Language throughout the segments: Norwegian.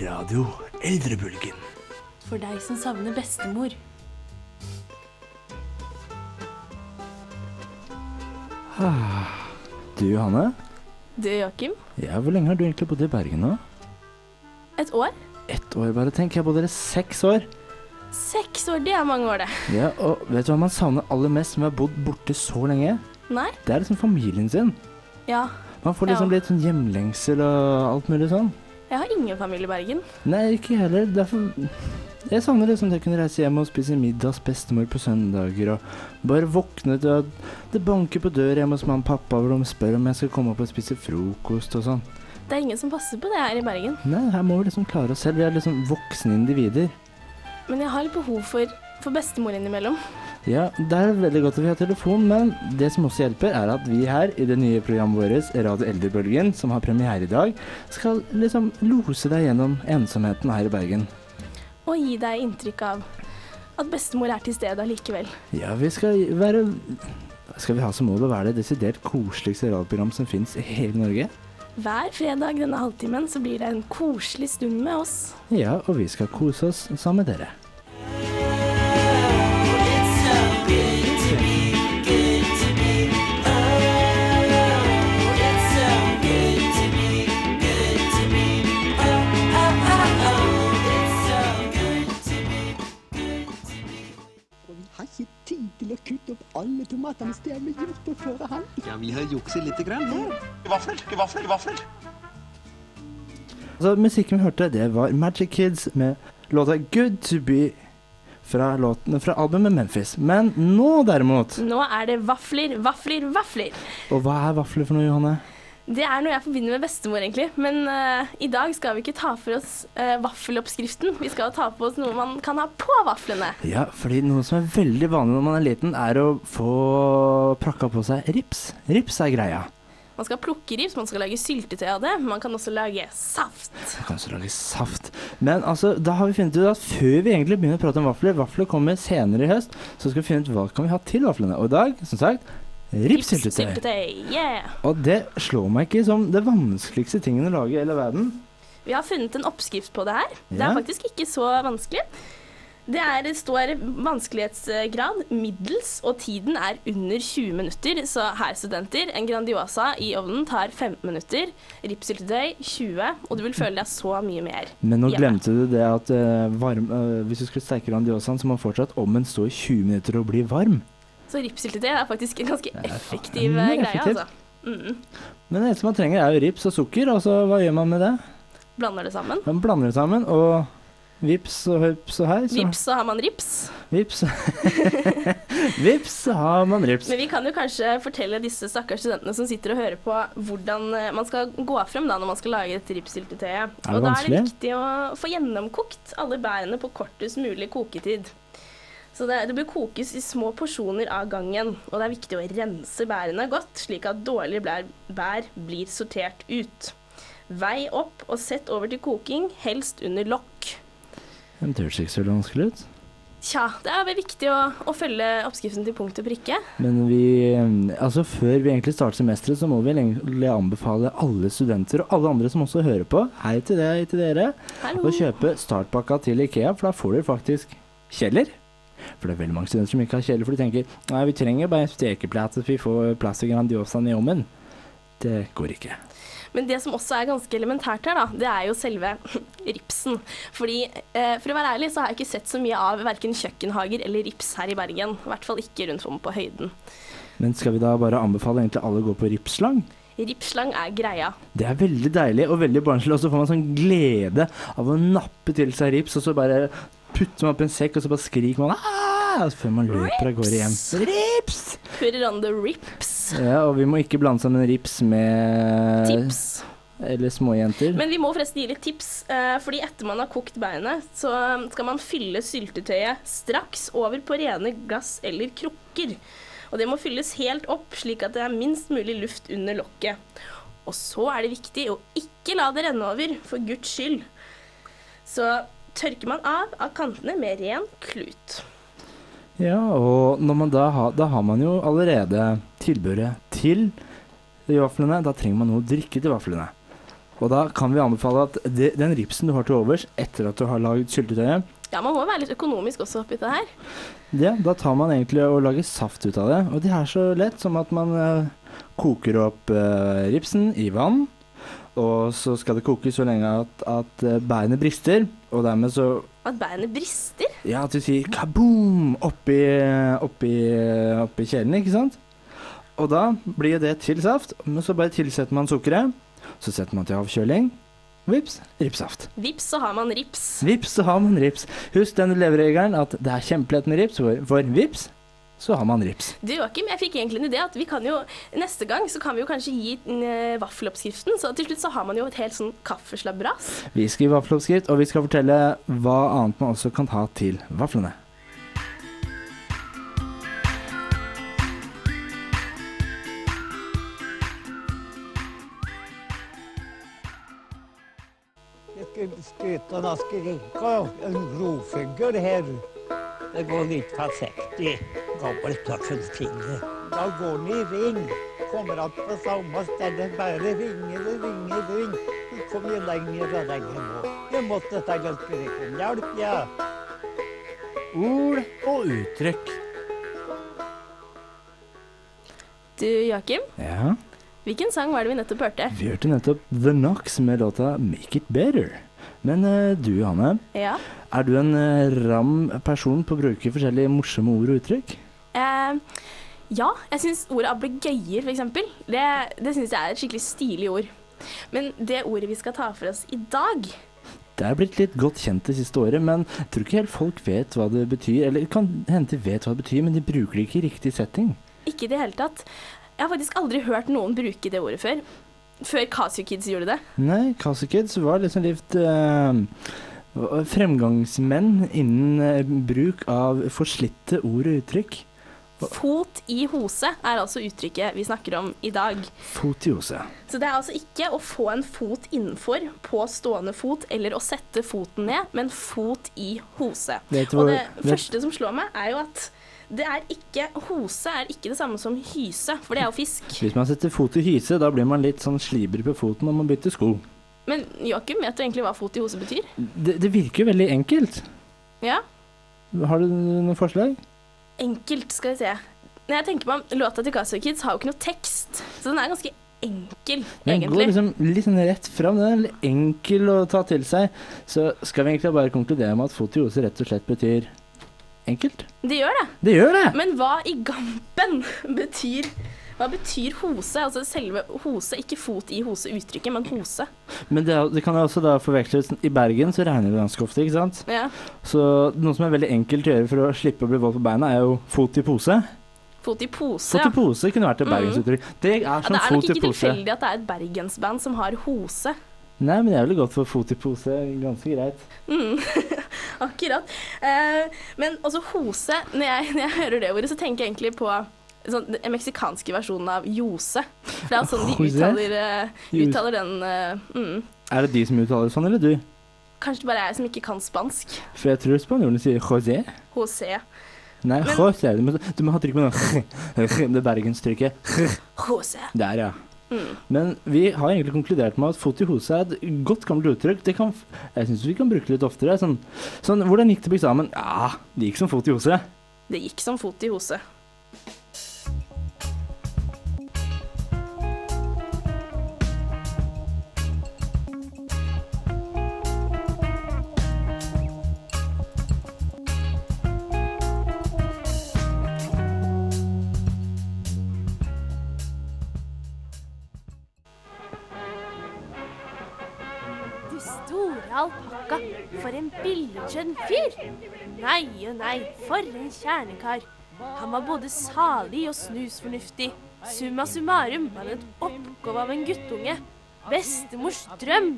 Radio Eldrebølgen. For deg som savner bestemor. Du Johanne, Du, Joakim. ja, hvor lenge har du egentlig bodd i Bergen nå? Et år? Ett år bare. Tenk, jeg har bodd her i seks år. Seks år, det er mange år, det. Ja, og vet du hva man savner aller mest med å ha bodd borte så lenge? Nei? Det er liksom familien sin. Ja. Man får liksom Ja. litt sånn hjemlengsel og alt mulig sånn. Jeg har ingen familie i Bergen. Nei, ikke jeg heller. Derfor Jeg savner liksom det å kunne reise hjem og spise middag hos bestemor på søndager, og bare våkne til at det banker på døra hjemme hos mamma og pappa, hvor de spør om jeg skal komme opp og spise frokost og sånn. Det er ingen som passer på det her i Bergen. Nei, her må vi liksom klare oss selv. Vi er liksom voksne individer. Men jeg har litt behov for, for bestemor innimellom. Ja, det er veldig godt at vi har telefon, men det som også hjelper, er at vi her i det nye programmet vårt, Radio Eldrebølgen, som har premiere i dag, skal liksom lose deg gjennom ensomheten her i Bergen. Og gi deg inntrykk av at bestemor er til stede allikevel. Ja, vi skal være Skal vi ha som mål å være det desidert koseligste radioprogram som fins i hele Norge? Hver fredag denne halvtimen så blir det en koselig stund med oss. Ja, og vi skal kose oss sammen med dere. Alle tomatene stjeler gjort på forhånd. Ja, vi har jukset lite grann her. Vafler, vafler, vafler. Altså, musikken vi hørte, det var Magic Kids med låta Good To Be fra, låten, fra albumet Memphis. Men nå derimot Nå er det vafler, vafler, vafler. Og hva er vafler for noe, Johanne? Det er noe jeg forbinder med bestemor, egentlig. Men uh, i dag skal vi ikke ta for oss uh, vaffeloppskriften. Vi skal ta på oss noe man kan ha på vaflene. Ja, fordi noe som er veldig vanlig når man er liten, er å få prakka på seg rips. Rips er greia. Man skal plukke rips, man skal lage syltetøy av det. Man kan også lage saft. Man kan også lage saft. Men altså, da har vi funnet ut at før vi egentlig begynner å prate om vafler, vafler kommer senere i høst, så skal vi finne ut hva kan vi ha til vaflene. Og i dag, som sagt, ripssyltetøy. Yeah! Og det slår meg ikke som det vanskeligste tingen å lage i hele verden. Vi har funnet en oppskrift på det her. Det er faktisk ikke så vanskelig. Det, er, det står vanskelighetsgrad middels, og tiden er under 20 minutter. Så her, studenter, en Grandiosa i ovnen tar 15 minutter. Ripssyltetøy 20, og du vil føle deg så mye mer. Men nå hjemme. glemte du det at uh, varm, uh, hvis du skulle steike Grandiosaen, så må fortsatt ovnen stå i 20 minutter og bli varm. Så ripssyltetøy er faktisk en ganske effektiv eh, greie, Effektiv. altså. Mm. Men det eneste man trenger, er jo rips og sukker, og så hva gjør man med det? Blander det sammen. Man blander det sammen, og vips og høps og her, så Vips, så har man rips. Vips. vips, så har man rips. Men vi kan jo kanskje fortelle disse stakkars studentene som sitter og hører på, hvordan eh, man skal gå frem da når man skal lage dette ripssyltetøyet. det Og da er det viktig å få gjennomkokt alle bærene på kortest mulig koketid. Så det, det bør kokes i små porsjoner av gangen, og det er viktig å rense bærene godt, slik at dårlige bær, bær blir sortert ut. Vei opp og sett over til koking, helst under lokk. Det høres ikke så vanskelig ut. Tja, det er viktig å, å følge oppskriften til punkt og prikke. Men vi Altså, før vi egentlig starter semesteret, så må vi egentlig anbefale alle studenter og alle andre som også hører på, hei til deg, til dere, Hallo. å kjøpe startpakka til Ikea, for da får dere faktisk kjeller. For det er veldig mange studenter som ikke har kjeller, for de tenker nei, vi trenger bare en stekeplate så vi får plass til Grandiosaen i ovnen. Det går ikke. Men det som også er ganske elementært her, da, det er jo selve ripsen. Fordi, eh, for å være ærlig, så har jeg ikke sett så mye av verken kjøkkenhager eller rips her i Bergen. I hvert fall ikke rundt om på høyden. Men skal vi da bare anbefale egentlig alle å gå på ripslang? Ripslang er greia. Det er veldig deilig og veldig barnslig, og så får man sånn glede av å nappe til seg rips, og så bare putter man opp i en sekk, og så bare skriker man «Ah!» før man løper av gårde hjem. Rips! Put it on the rips. Ja, og vi må ikke blande sammen rips med Tips. Eller småjenter. Men vi må forresten gi litt tips, eh, fordi etter man har kokt beinet, så skal man fylle syltetøyet straks over på rene glass eller krukker. Og det må fylles helt opp, slik at det er minst mulig luft under lokket. Og så er det viktig å ikke la det renne over, for guds skyld. Så tørker man av av kantene med ren klut. Ja, og når man da har, da har man jo allerede tilbudet til vaflene. Da trenger man noe å drikke til vaflene. Og da kan vi anbefale at de, den ripsen du har til overs etter at du har lagd syltetøyet, Ja, man må være litt økonomisk også oppi det her. ja, da tar man egentlig og lager saft ut av det. Og det er så lett som at man eh, koker opp eh, ripsen i vann, og så skal det koke så lenge at, at eh, beinet brister, og dermed så At beinet brister. Ja, at du sier kaboom oppi, oppi, oppi kjelen, ikke sant? Og da blir det til saft, men så bare tilsetter man sukkeret. Så setter man til avkjøling. Vips, ripssaft. Vips, så har man rips. Vips, så har man rips. Husk den leveregelen at det er kjempelett med rips, for, for vips, så har man rips. Du Joakim, jeg fikk egentlig en idé at vi kan jo neste gang så kan vi jo kanskje gi eh, vaffeloppskriften, så til slutt så har man jo et helt sånn kaffeslabberas. Vi skriver vaffeloppskrift, og vi skal fortelle hva annet man også kan ha til vaflene. Stöta några skrika en grovfugl her. Det går lite Gabbeltörsen till det. Då går den i ring. Kommer att på samme sted. Bare ringer og ringer og ringer. Så kommer jeg lenger og lenger nå. Jeg måtte ta ganske skrik om hjälp, ja. Ord og uttrykk. Du Joakim, Ja, hvilken sang var det vi nettopp hørte? vi hørte nettopp The Knox med låta Make It Better. Men eh, du, Hanne, Ja. Er du en eh, ram person på å bruke forskjellige morsomme ord og uttrykk? Eh, ja, jeg syns ordet ablegøyer, eksempel, det, det syns jeg er et skikkelig stilig ord. Men det ordet vi skal ta for oss i dag, Det er blitt litt godt kjent det siste året, men jeg tror ikke helt folk vet hva det betyr. Eller kan hende de vet hva det betyr, men de bruker det ikke i riktig setting. ikke i det hele tatt. Jeg har faktisk aldri hørt noen bruke det ordet før. Før Casio Kids gjorde det. Nei, Casio Kids var liksom litt uh, fremgangsmenn innen eh, bruk av forslitte ord og uttrykk. Fot i hose er altså uttrykket vi snakker om i dag. Fot i hose. Så det er altså ikke å få en fot innenfor på stående fot, eller å sette foten ned, men fot i hose. Du Og det vet- første som slår meg, er jo at det er ikke Hose er ikke det samme som hyse, for det er jo fisk. Hvis man setter fot i hyse, da blir man litt sånn sliber på foten og man bytter sko. Men Joakim, vet du egentlig hva fot i hose betyr? Det, det virker jo veldig enkelt. Ja, Har du noen forslag? Enkelt, skal vi se. Når jeg tenker meg om, Låta til Casio Kids har jo ikke noe tekst, så den er ganske enkel, Den går liksom litt sånn rett fram. Den er enkel å ta til seg. Så skal vi egentlig bare konkludere med at fotiose rett og slett betyr enkelt? Det gjør det. Det gjør det! Men hva i gampen betyr Hva betyr hose? Altså selve hose, ikke fot i hose-uttrykket, men hose. Men det, det kan også da forveksles I Bergen så regner det ganske ofte, ikke sant? Ja. Så noe som er veldig enkelt å gjøre for å slippe å bli våt på beina, er jo fot i pose. Fot i pose, Fot i pose kunne vært et Mm. bergensuttrykk. Det er ja. som Det er nok ikke tilfeldig at det er et bergensband som har hose. Nei, men jeg ville gått for fot i pose. Ganske greit. Mm. Akkurat. Eh, men også hose, når jeg, når jeg hører det ordet, så tenker jeg egentlig på sånn, den meksikanske versjonen av jose. For det er sånn de uttaler, eh, uttaler den uh, mm. Er det de som uttaler sånn, eller du? Kanskje det bare er jeg som ikke kan spansk. For jeg tror spanjolene sier José. Jose. Nei, Men- José. Du må, du må ha trykk med noe. det bergenstrykket. Jose. Der, ja. Mm. Men vi har egentlig konkludert med at fot i hose er et godt gammelt uttrykk. Det kan, jeg syns vi kan bruke det litt oftere. Sånn, sånn, hvordan gikk det på eksamen? Ja, det gikk som fot i hose. Det gikk som fot i hose. Store alpakka, for en billedskjønn fyr. Nei og nei, for en kjernekar. Han var både salig og snusfornuftig. Summa summarum var det et oppgave av en guttunge. Bestemors drøm.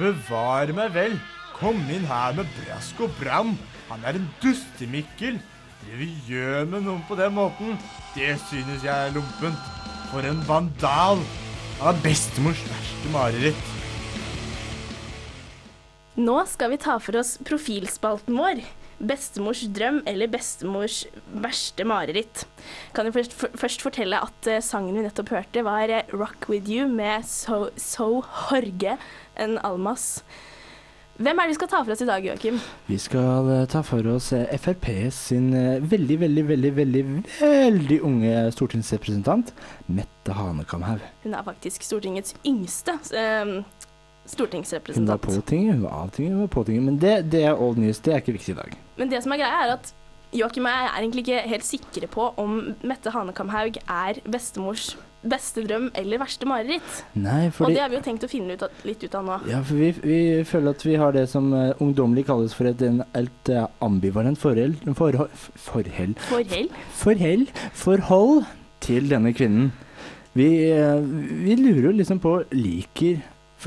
Bevar meg vel. Kom inn her med brask og bram. Han er en dustemikkel. Vi gjør med noen på den måten, det synes jeg er lompent. For en vandal. Han er bestemors verste mareritt. Nå skal vi ta for oss profilspalten vår. Bestemors drøm eller bestemors verste mareritt. Kan jeg først, for, først fortelle at eh, sangen vi nettopp hørte, var eh, 'Rock With You' med So, so Horge, en Almas. Hvem er det vi skal ta for oss i dag, Joakim? Vi skal eh, ta for oss eh, FrP sin eh, veldig, veldig, veldig, veldig, veldig unge stortingsrepresentant, Mette Hanekamhaug. Hun er faktisk Stortingets yngste eh, Hun var påtinget, på tinget, hun var av tinget, hun var på tinget. Men det, det er old news, det er ikke viktig i dag. Men det som er greia, er at Joakim og jeg er egentlig ikke helt sikre på om Mette Hanekamhaug er bestemors beste drøm eller verste mareritt. Nei, Og det har vi jo tenkt å finne ut av, litt ut av nå. Ja, for vi, vi føler at vi har det som uh, ungdommelig kalles for et en, et, uh, ambivalent forhold, forhold, forhold, Forhell. forhold, forhold til denne kvinnen. Vi, uh, vi lurer jo liksom på Liker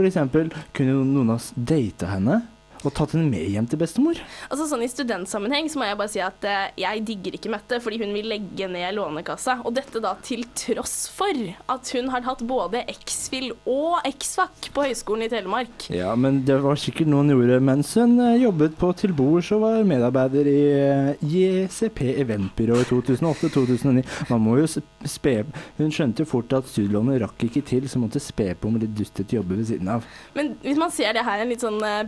eksempel, kunne noen av oss data henne og tatt henne med hjem til bestemor? Altså sånn I studentsammenheng så må jeg bare si at eh, jeg digger ikke Mette, fordi hun vil legge ned Lånekassa. Og dette da til tross for at hun har hatt både X-FIL og X-FAC på Høgskolen i Telemark. Ja, men det var sikkert noe hun gjorde mens hun eh, jobbet på Til bords og var medarbeider i eh, JCP Eventbyrå i 2008-2009. Man må jo spe Hun skjønte jo fort at studielånet rakk ikke til, så måtte spe på med litt dustete jobber ved siden av. Men hvis man ser det her en litt sånn eh,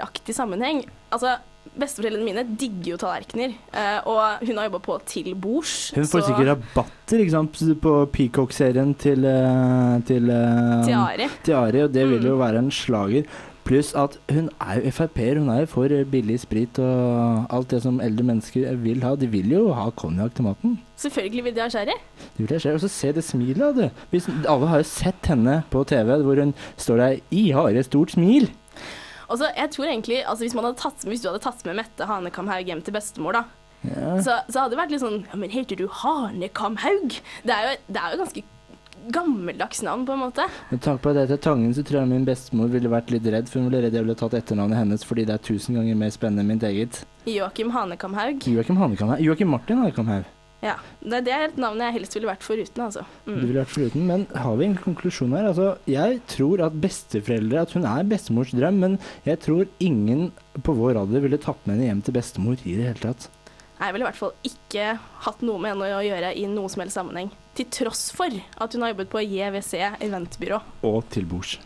bestemoraktig sammenheng Altså, Besteforeldrene mine digger jo tallerkener, eh, og hun har jobba på Til bords. Hun får sikkert rabatter ikke sant, på Peacock-serien til, eh, til, eh, Til Ari. til Ari, og det vil Mm. jo være en slager. Pluss at hun er jo Frp-er, hun er jo for billig sprit og alt det som eldre mennesker vil ha. De vil jo ha konjakk til maten. Selvfølgelig vil de ha sherry. Det vil ha sherry, Og så se det smilet, du. Alle har jo sett henne på TV hvor hun står der i harde, stort smil. Og så, jeg tror egentlig, altså hvis, tatt, hvis du hadde tatt med Mette Hanekamhaug hjem til bestemor, da, Ja. så, så hadde det vært litt sånn Ja, men heter du Hanekamhaug? Det er jo, det er jo ganske gammeldags navn, på en måte. Med tanke på at jeg Tangen, så tror jeg min bestemor ville vært litt redd. For hun ville redd jeg ville tatt etternavnet hennes fordi det er tusen ganger mer spennende enn mitt eget. Joakim Hanekamhaug. Joakim Hanekamhaug. Joakim Martin Hanekamhaug. Ja, det, er et navn jeg helst ville vært foruten, altså. Mm. Du ville vært foruten. Men har vi en konklusjon her? Altså, jeg tror at besteforeldre At hun er bestemors drøm, men jeg tror ingen på vår alder ville tatt med henne hjem til bestemor i det hele tatt. Jeg ville i hvert fall ikke hatt noe med henne å gjøre i noen som helst sammenheng. Til tross for at hun har jobbet på JWC eventbyrå. Og til bords.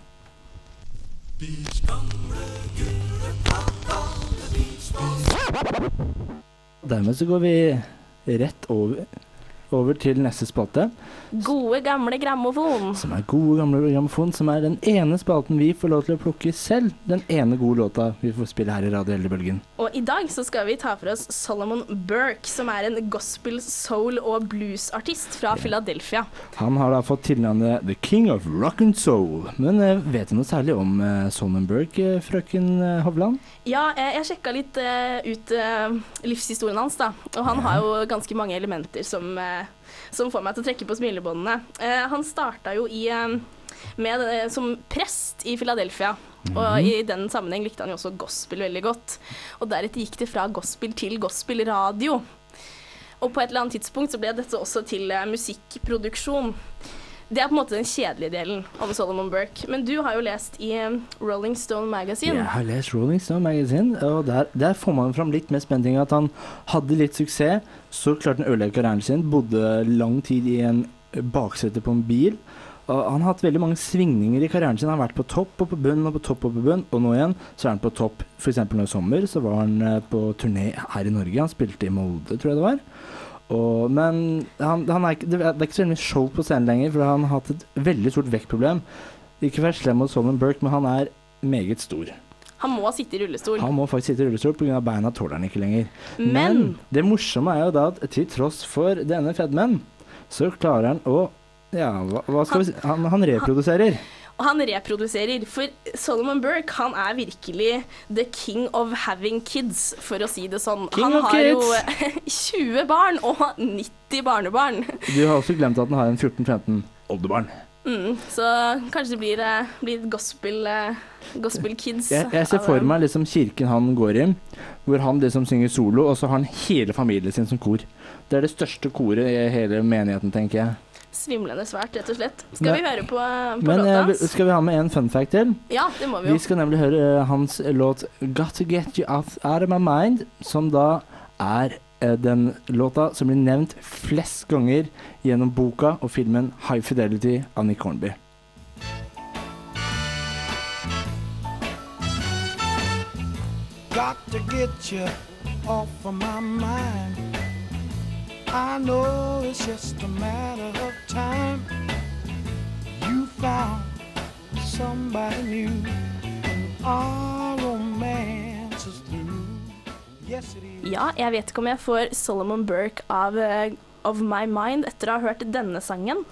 Dermed så går vi rett over, over til neste spalte, Gode, gamle grammofon. som er gode gamle grammofon, som er den ene spalten vi får lov til å plukke selv. Den ene gode låta vi får spille her i Radio Eldrebølgen. Og i dag så skal vi ta for oss Solomon Burke, som er en gospel, soul og blues-artist fra Philadelphia. Han har da fått tilnavnet The King of Rock and Soul. Men eh, vet du noe særlig om Solomon Burke, eh, frøken eh, Hovland? Ja, jeg, sjekka litt eh, ut eh, livshistorien hans, da. Og han har jo ganske mange elementer som, eh, som får meg til å trekke på smilebåndene. Eh, han starta jo i eh, med, som prest i Philadelphia. Og i den sammenheng likte han jo også gospel veldig godt. Og deretter gikk det fra gospel til gospelradio. Og på et eller annet tidspunkt så ble dette også til eh, musikkproduksjon. Det er på en måte den kjedelige delen om Solomon Burke. Men du har jo lest i eh, Rolling Stone Magazine. Jeg har lest Rolling Stone Magazine, og der, der får man fram litt mer spenning. At han hadde litt suksess, så klarte han å ødelegge karrieren sin. Bodde lang tid i en baksete på en bil. Og han har hatt veldig mange svingninger i karrieren sin. Han har vært på topp og på bunn og på topp og på bunn, og nå igjen så er han på topp. F.eks. nå i sommer så var han eh, på turné her i Norge. Han spilte i Molde, tror jeg det var. Og, men han, han er, ikke- det er ikke så mye show på scenen lenger, for han har hatt et veldig stort vektproblem. Ikke vær slem mot Solomon Burke, men han er meget stor. Han må sitte i rullestol. Han må faktisk sitte i rullestol pga. beina tåler han ikke lenger. Men det morsomme er jo da at til tross for denne fedmen, så klarer han å Ja, hva, hva skal vi si Han, han reproduserer. Og han reproduserer, for Solomon Burke han er virkelig the king of having kids, for å si det sånn. King han har har jo 20 barn og 90 barnebarn. Du har også glemt at han har en 14-15 oldebarn. Mm, så kanskje det blir, eh, blir gospel, eh, gospel kids. Jeg, jeg ser for meg liksom kirken han går i, hvor han liksom synger solo, og så har han hele familien sin som kor. Det er det største koret i hele menigheten, tenker jeg. Svimlende svært, rett og slett. Skal vi høre på, på Men låta eh, hans? skal vi ha med en fun fact til? Ja, det må vi jo. Vi skal nemlig høre uh, hans låt 'Got To Get You Out, out of My Mind', som da er uh, den låta som blir nevnt flest ganger gjennom boka og filmen 'High Fidelity' av Nick Hornby. Got to get you off of my mind. I know it's just a matter of time. You found somebody new, and our romance is through. Yes, it is. Ja, jeg vet ikke om jeg får Solomon Burke av uh, Of My Mind etter å ha hørt denne sangen.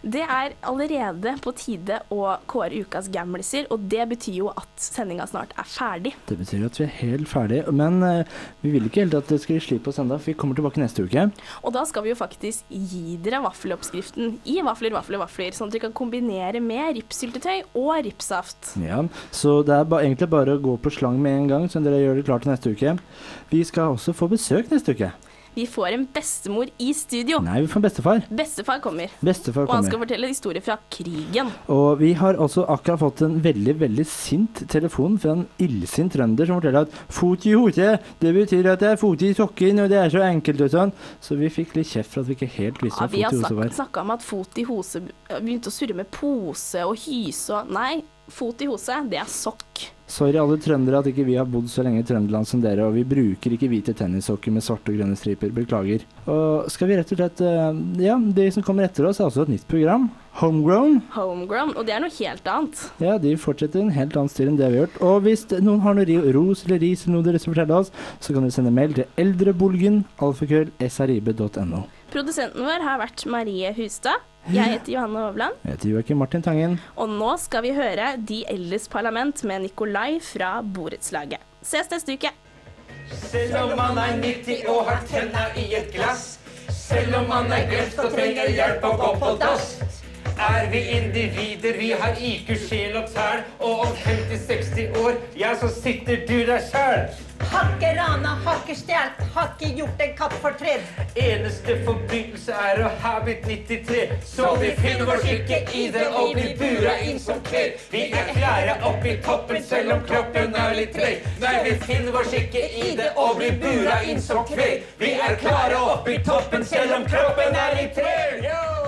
Det er allerede på tide å kåre ukas gamliser, og det betyr jo at sendinga snart er ferdig. Det betyr at vi er helt ferdige, men eh, vi vil ikke helt at det skal gi slipp på oss ennå, for vi kommer tilbake neste uke. Og da skal vi jo faktisk gi dere vaffeloppskriften i vafler, vafler, vafler, sånn at dere kan kombinere med ripssyltetøy og ripssaft. Ja, så det er ba egentlig bare å gå på slang med en gang, så dere gjør det klart til neste uke. Vi skal også få besøk neste uke. Vi får en bestemor i studio. Nei, vi får bestefar. Bestefar kommer, Bestefar og han skal fortelle fortelle historier fra krigen. Og vi har altså akkurat fått en veldig, veldig sint telefon fra en illsint trønder som forteller at 'fot i hodet', det betyr at det er fot i sokken, og det er så enkelt og sånn. Så vi fikk litt kjeft for at vi ikke helt visste hva ja, har fot i hose var. snakka om at fot i hose Begynte å surre med pose og hyse og Nei, fot i hose, det er sokk. Sorry alle trøndere at ikke vi har bodd så lenge i Trøndeland som dere, og vi bruker ikke hvite tennissokker med svarte og grønne striper. Beklager. Og skal vi rett og slett eh, Ja, de som kommer etter oss, er også et nytt program. Homegrown. Homegrown. Og det er noe helt annet. Ja, de fortsetter en helt annen stil enn det vi har gjort. Og hvis noen har noe ros eller ris eller noe dere skal fortelle oss, så kan dere sende mail til eldrebolgen, alfakrøll, srib.no. Produsenten vår har vært Marie Hustad. Jeg heter Johanne Hovland. Jeg heter Joakim Martin Tangen. Og nå skal vi høre De eldres parlament med Nikolai fra borettslaget. Ses neste uke. Selv om man er 90 og har tenna i et glass. Selv om man er glemt og trenger hjelp å gå på dass. Er vi individer, vi har IQ, sjel og tæl. Og om 50-60 år, ja, så sitter du der sjæl. Hakke rana, har ikke stjålet, hakke gjort en katt fortred. Eneste forbrytelse er å ha blitt 93. Så vi finner vår lykke i det og blir bura inn som kveld. Vi er klare opp i toppen selv om kroppen er litt treg. Nei, vi finner vår skikke i det og blir bura inn som kveld. Vi er klare opp i toppen selv om kroppen er litt treg.